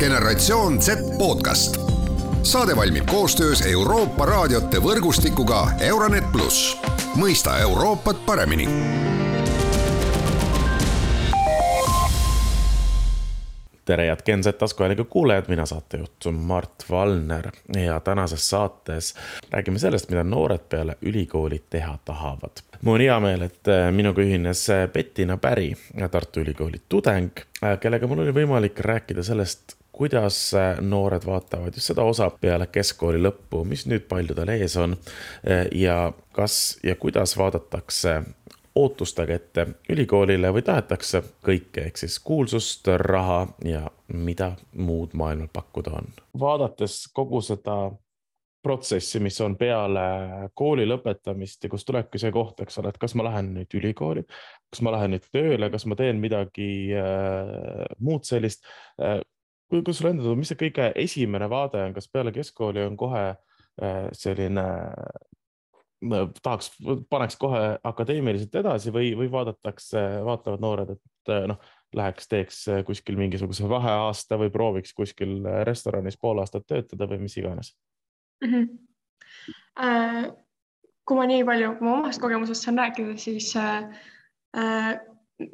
generatsioon Z podcast. saade valmib koostöös Euroopa raadiote võrgustikuga Euronet pluss, mõista Euroopat paremini tere, head Gen Z taskuhäälingu kuulajad, mina saatejuht Mart Valner ja tänases saates räägime sellest, mida noored peale ülikooli teha tahavad. mul on hea meel, et äh, minuga ühines äh, Bettina Päri, Tartu Ülikooli tudeng, äh, kellega mul oli võimalik rääkida sellest, kuidas noored vaatavad just seda osa peale keskkooli lõppu, mis nüüd paljudel ees on ja kas ja kuidas vaadatakse ootustega ette ülikoolile või tahetakse kõike, ehk siis kuulsust, raha ja mida muud maailmal pakkuda on. vaadates kogu seda protsessi, mis on peale kooli lõpetamist ja kus tulebki see koht, eks ole, et kas ma lähen nüüd ülikooli, kas ma lähen nüüd tööle, kas ma teen midagi äh, muud sellist äh,. Kui, kui sulle endale, mis see kõige esimene vaade on, kas peale keskkooli on kohe äh, selline tahaks, paneks kohe akadeemiliselt edasi või, või vaadatakse, vaatavad noored, et noh, läheks, teeks kuskil mingisuguse vaheaasta või prooviks kuskil restoranis pool aastat töötada või mis iganes mm. -hmm. Äh, kui ma nii palju, ma omast kogemusest saan rääkida, siis äh, äh,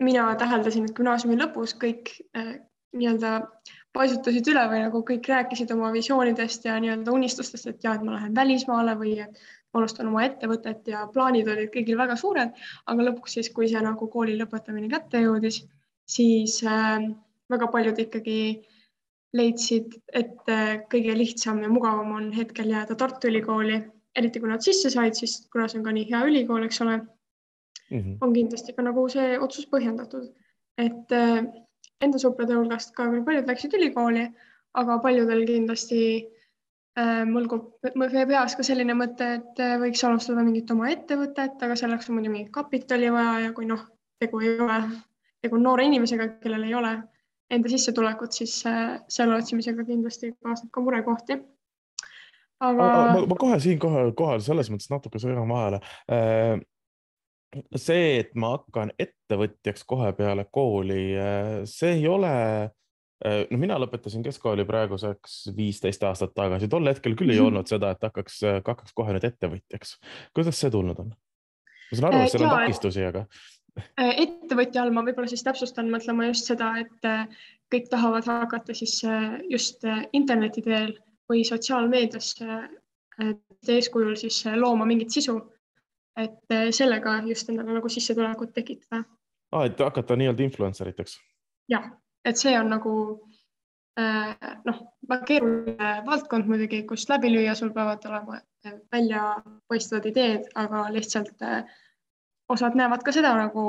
mina täheldasin, et gümnaasiumi lõpus kõik äh, nii-öelda paisutasid üle või nagu kõik rääkisid oma visioonidest ja nii-öelda unistustest, et ja, et ma lähen välismaale või et alustan oma ettevõtet ja plaanid olid kõigil väga suured, aga lõpuks siis, kui see nagu kooli lõpetamine kätte jõudis, siis äh, väga paljud ikkagi leidsid, et äh, kõige lihtsam ja mugavam on hetkel jääda Tartu Ülikooli, eriti kui nad sisse said, siis kuna see on ka nii hea ülikool, eks ole mm, -hmm. on kindlasti ka nagu see otsus põhjendatud, et äh, enda sõprade hulgast ka paljud läksid ülikooli, aga paljudel kindlasti Äh, käib peas ka selline mõte, et äh, võiks alustada mingit oma ettevõtet, aga selleks on muidugi mingit kapitali vaja ja kui noh, tegu ei ole, tegu on noore inimesega, kellel ei ole enda sissetulekut, siis äh, selle otsimisega kindlasti kaasneb ka murekohti. aga. Ma, ma kohe siinkohal, kohal selles mõttes natuke sõidan vahele. See, et ma hakkan ettevõtjaks kohe peale kooli, see ei ole Äh, no mina lõpetasin keskkooli praeguseks viisteist aastat tagasi, tol hetkel küll ei mhm. olnud seda, et hakkaks, äh, hakkaks kohe nüüd ettevõtjaks. kuidas see tulnud on? ma saan aru, et seal on takistusi, aga. ettevõtja all ma võib-olla siis täpsustan mõtlema just seda, et kõik tahavad hakata siis just interneti teel või sotsiaalmeedias eeskujul siis looma mingit sisu. Et sellega just endale nagu sissetulekut tekitada ah,. et hakata nii-öelda influencer iteks? jah et see on nagu äh, noh, väga keeruline valdkond muidugi, kust läbi lüüa, sul peavad olema äh, väljapaistvad ideed, aga lihtsalt äh, osad näevad ka seda nagu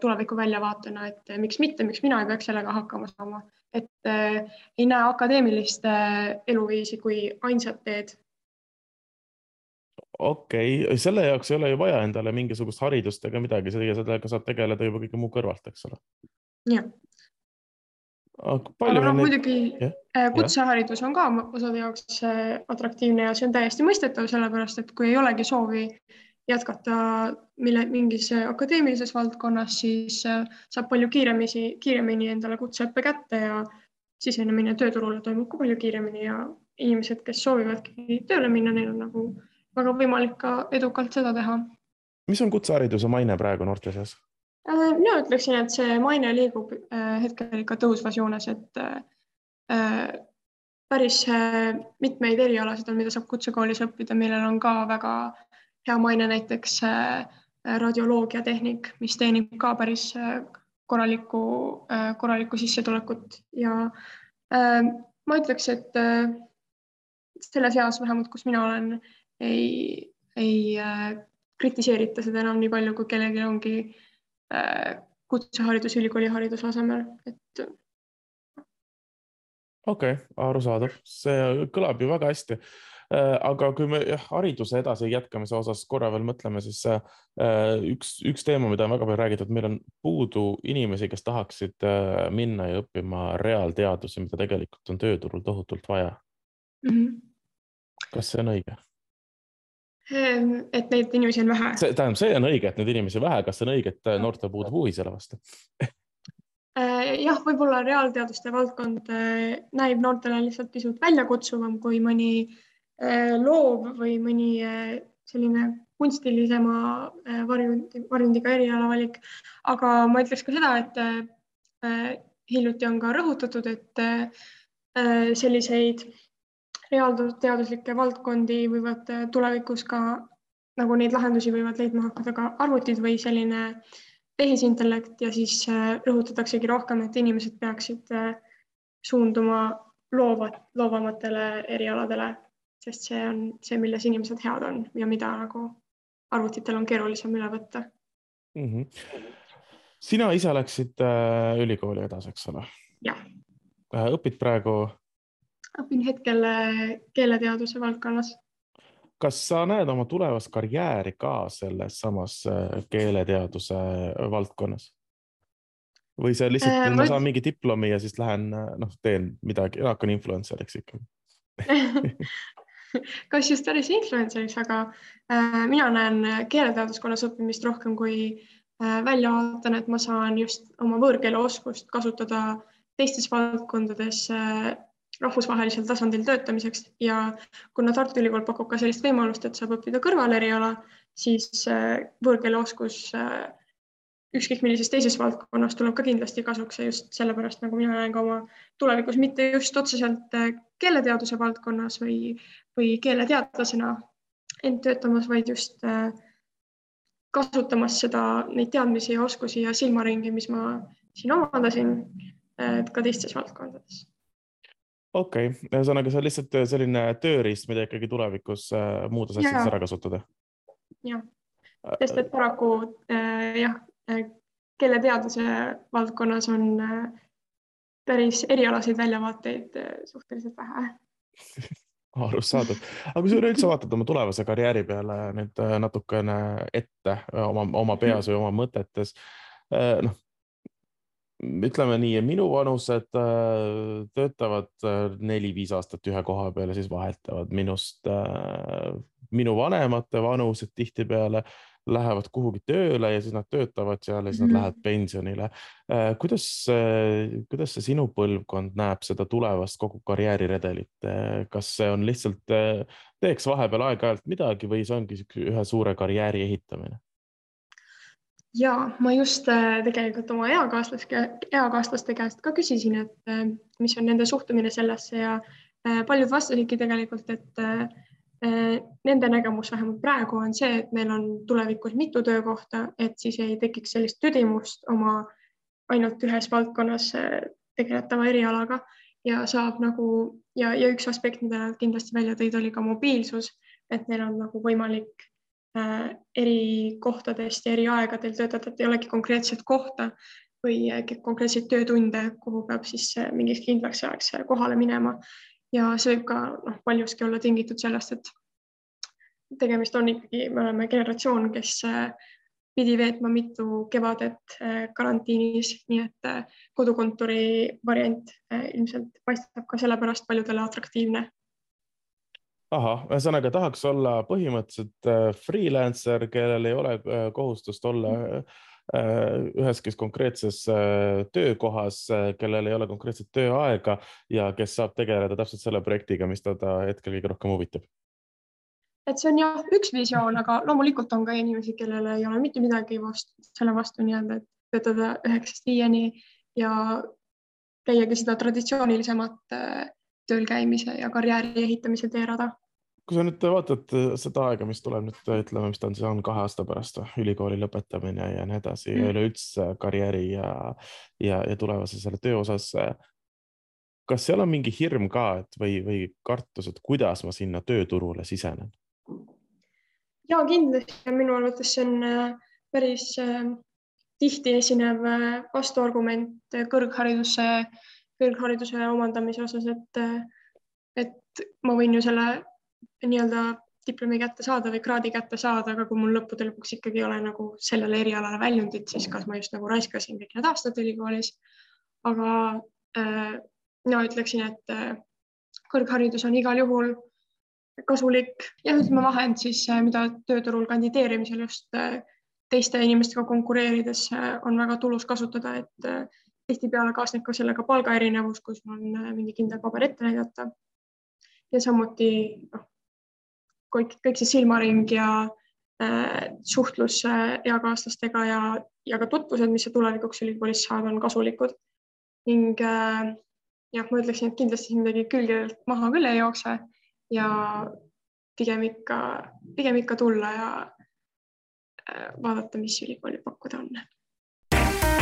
tuleviku väljavaatena, et miks mitte, miks mina ei peaks sellega hakkama saama, et ei näe akadeemilist eluviisi kui ainsat teed okei okay., selle jaoks ei ole ju vaja endale mingisugust haridust ega midagi, sellega saab tegeleda juba kõige muu kõrvalt, eks ole. jah, aga noh, muidugi yeah, äh, kutseharidus on ka osade jaoks äh, atraktiivne ja see on täiesti mõistetav, sellepärast et kui ei olegi soovi jätkata mille, mingis akadeemilises valdkonnas, siis äh, saab palju kiiremini, kiiremini endale kutseõppe kätte ja sisenemine tööturule toimub ka palju kiiremini ja inimesed, kes soovivadki tööle minna, neil on nagu väga võimalik ka edukalt seda teha. mis on kutsehariduse maine praegu noorte seas? Äh, mina ütleksin, et see maine liigub äh, hetkel ikka tõusvas joones, et äh, päris mitmeid erialasid on, mida saab kutsekoolis õppida, millel on ka väga hea maine, näiteks radioloogiatehnik, mis teenib ka päris korralikku, korralikku sissetulekut ja ma ütleks, et selles eas vähemalt, kus mina olen, ei, ei kritiseerita seda enam nii palju, kui kellelgi ongi kutseharidus ülikooli hariduse asemel, et. okei okay,, arusaadav, see kõlab ju väga hästi äh, aga kui me hariduse edasi jätkamise osas korra veel mõtleme, siis äh, üks, üks teema, mida on väga palju räägitud, meil on puudu inimesi, kes tahaksid äh, minna ja õppima reaalteadusi, mida tegelikult on tööturul tohutult vaja mm. -hmm. kas see on õige? Ehm, et neid inimesi on vähe. tähendab, see on õige, et neid inimesi vähe, kas see on õige, et noortel puudub huvi selle vastu jah, võib-olla reaalteaduste valdkond näib noortele lihtsalt pisut väljakutsuvam kui mõni loov või mõni selline kunstilisema varjundi, varjundiga erialavalik. aga ma ütleks ka seda, et hiljuti on ka rõhutatud, et selliseid reaalteaduslikke valdkondi võivad äh, tulevikus ka nagu neid lahendusi võivad leidma hakata ka arvutid või selline tehisintellekt ja siis äh, rõhutataksegi rohkem, et inimesed peaksid äh, suunduma loovat, loovamatele erialadele, sest see on see, milles inimesed head on ja mida nagu arvutitel on keerulisem üle võtta mm. -hmm. sina ise läksid äh, ülikooli edasi, eks ole? jah. õpid praegu õpin hetkel äh, keeleteaduse valdkonnas. kas sa näed oma tulevast karjääri ka selles samas äh, keeleteaduse valdkonnas? või see lihtsalt äh,, ma saan mingi diplomi ja siis lähen, noh, teen midagi, hakkan influencer'iks ikka kas just päris influencer'iks, aga äh, mina näen keeleteaduskonnas õppimist rohkem kui äh, väljavaaten, et ma saan just oma võõrkeele oskust kasutada teistes valdkondades äh, rahvusvahelisel tasandil töötamiseks. Ja kuna Tartu Ülikool pakub ka sellist võimalust, et saab õppida kõrvaleriala, siis äh, võõrkeele oskus äh, ükskõik millises teises valdkonnas tuleb ka kindlasti kasuks ja just sellepärast nagu mina näen ka oma tulevikus mitte just otseselt äh, keeleteaduse valdkonnas või, või keeleteadlasena end töötamas, vaid just kasutamas seda, neid teadmisi ja oskusi ja silmaringi, mis ma siin omandasin ka teistes valdkondades okei okay., ühesõnaga see on lihtsalt äh, selline tööriist, mida ikkagi tulevikus äh, muudes asjades ära kasutada. jah, äh, sest et paraku äh, jah, keeleteaduse valdkonnas on äh, päris erialaseid väljavaateid äh, suhteliselt vähe arusaadav, aga kui sa üleüldse vaatad oma tulevase karjääri peale nüüd natukene ette oma, oma peas või oma mõtetes, noh, ütleme nii, minuvanused äh, töötavad äh, neli-viis aastat ühe koha peal ja siis vahetavad minust, äh, minu vanemate vanused tihtipeale lähevad kuhugi tööle ja siis nad töötavad seal ja siis nad mm -hmm. lähevad pensionile. kuidas, kuidas see sinu põlvkond näeb seda tulevast kogu karjääriredelit, kas see on lihtsalt, teeks vahepeal aeg-ajalt midagi või see ongi ühe suure karjääri ehitamine? Ja ma just äh, tegelikult oma eakaaslaste, eakaaslaste käest ka küsisin, et äh, mis on nende suhtumine sellesse ja äh, paljud vastasidki tegelikult, et nende nägemus vähemalt praegu on see, et meil on tulevikus mitu töökohta, et siis ei tekiks sellist tüdimust oma ainult ühes valdkonnas tegeletava erialaga ja saab nagu ja, ja üks aspekt, mida nad kindlasti välja tõid, oli ka mobiilsus, et neil on nagu võimalik eri kohtadest ja eri aegadel töötada, et ei olegi konkreetset kohta või äh, konkreetseid töötunde, kuhu peab siis äh, mingiks kindlaks ajaks kohale minema. ja see võib ka noh, paljuski olla tingitud sellest, et tegemist on ikkagi, me oleme generatsioon, kes pidi veetma mitu kevadet karantiinis, nii et kodukontori variant ilmselt paistab ka sellepärast paljudele atraktiivne ahah, ühesõnaga tahaks olla põhimõtteliselt äh, freelancer, kellel ei ole äh, kohustust olla äh, üheski konkreetses töökohas, kellel ei ole konkreetset tööaega ja kes saab tegeleda täpselt selle projektiga, mis teda hetkel kõige rohkem huvitab. et see on jah, üks visioon, aga loomulikult on ka inimesi, kellel ei ole mitte midagi vastu, selle vastu nii-öelda, et töötada üheksast viieni ja käiagi seda traditsioonilisemat tööl käimise ja karjääri ehitamise teerada kui sa nüüd vaatad äh, seda aega, mis tuleb nüüd, ütleme, mis ta on, see on kahe aasta pärast ülikooli lõpetamine ja nii edasi mm. ja üleüldse karjääri ja, ja, ja tulevase selle töö osas. kas seal on mingi hirm ka, et või, või kartus, et kuidas ma sinna tööturule sisenen? ja kindlasti minu arvates see on äh, päris äh, tihti esinev vastuargument kõrghariduse, kõrghariduse omandamise osas, et, et ma võin ju selle nii-öelda diplomi kätte saada või kraadi kätte saada, aga kui mul lõppude lõpuks ikkagi ei ole nagu sellele erialale väljundit, siis kas ma just nagu raiskasin kõik need aastad ülikoolis. aga äh, mina ütleksin, et äh, kõrgharidus on igal juhul kasulik ja ütleme vahend siis, äh, mida tööturul kandideerimisel just äh, teiste inimestega konkureerides äh, on väga tulus kasutada, et tihtipeale kaasneb ka sellega palgaerinevus, kus on mingi kindel paber ette näidata. ja samuti noh, kõik, kõik see silmaring ja äh, suhtlus eakaaslastega ja, ja ka tutvused, mis sa tulevikuks ülikoolis saad, on kasulikud. ning äh, jah, ma ütleksin, et kindlasti midagi külgedelt maha küll ei jookse ja pigem ikka, pigem ikka tulla ja äh, vaadata, mis ülikoolil pakkuda on.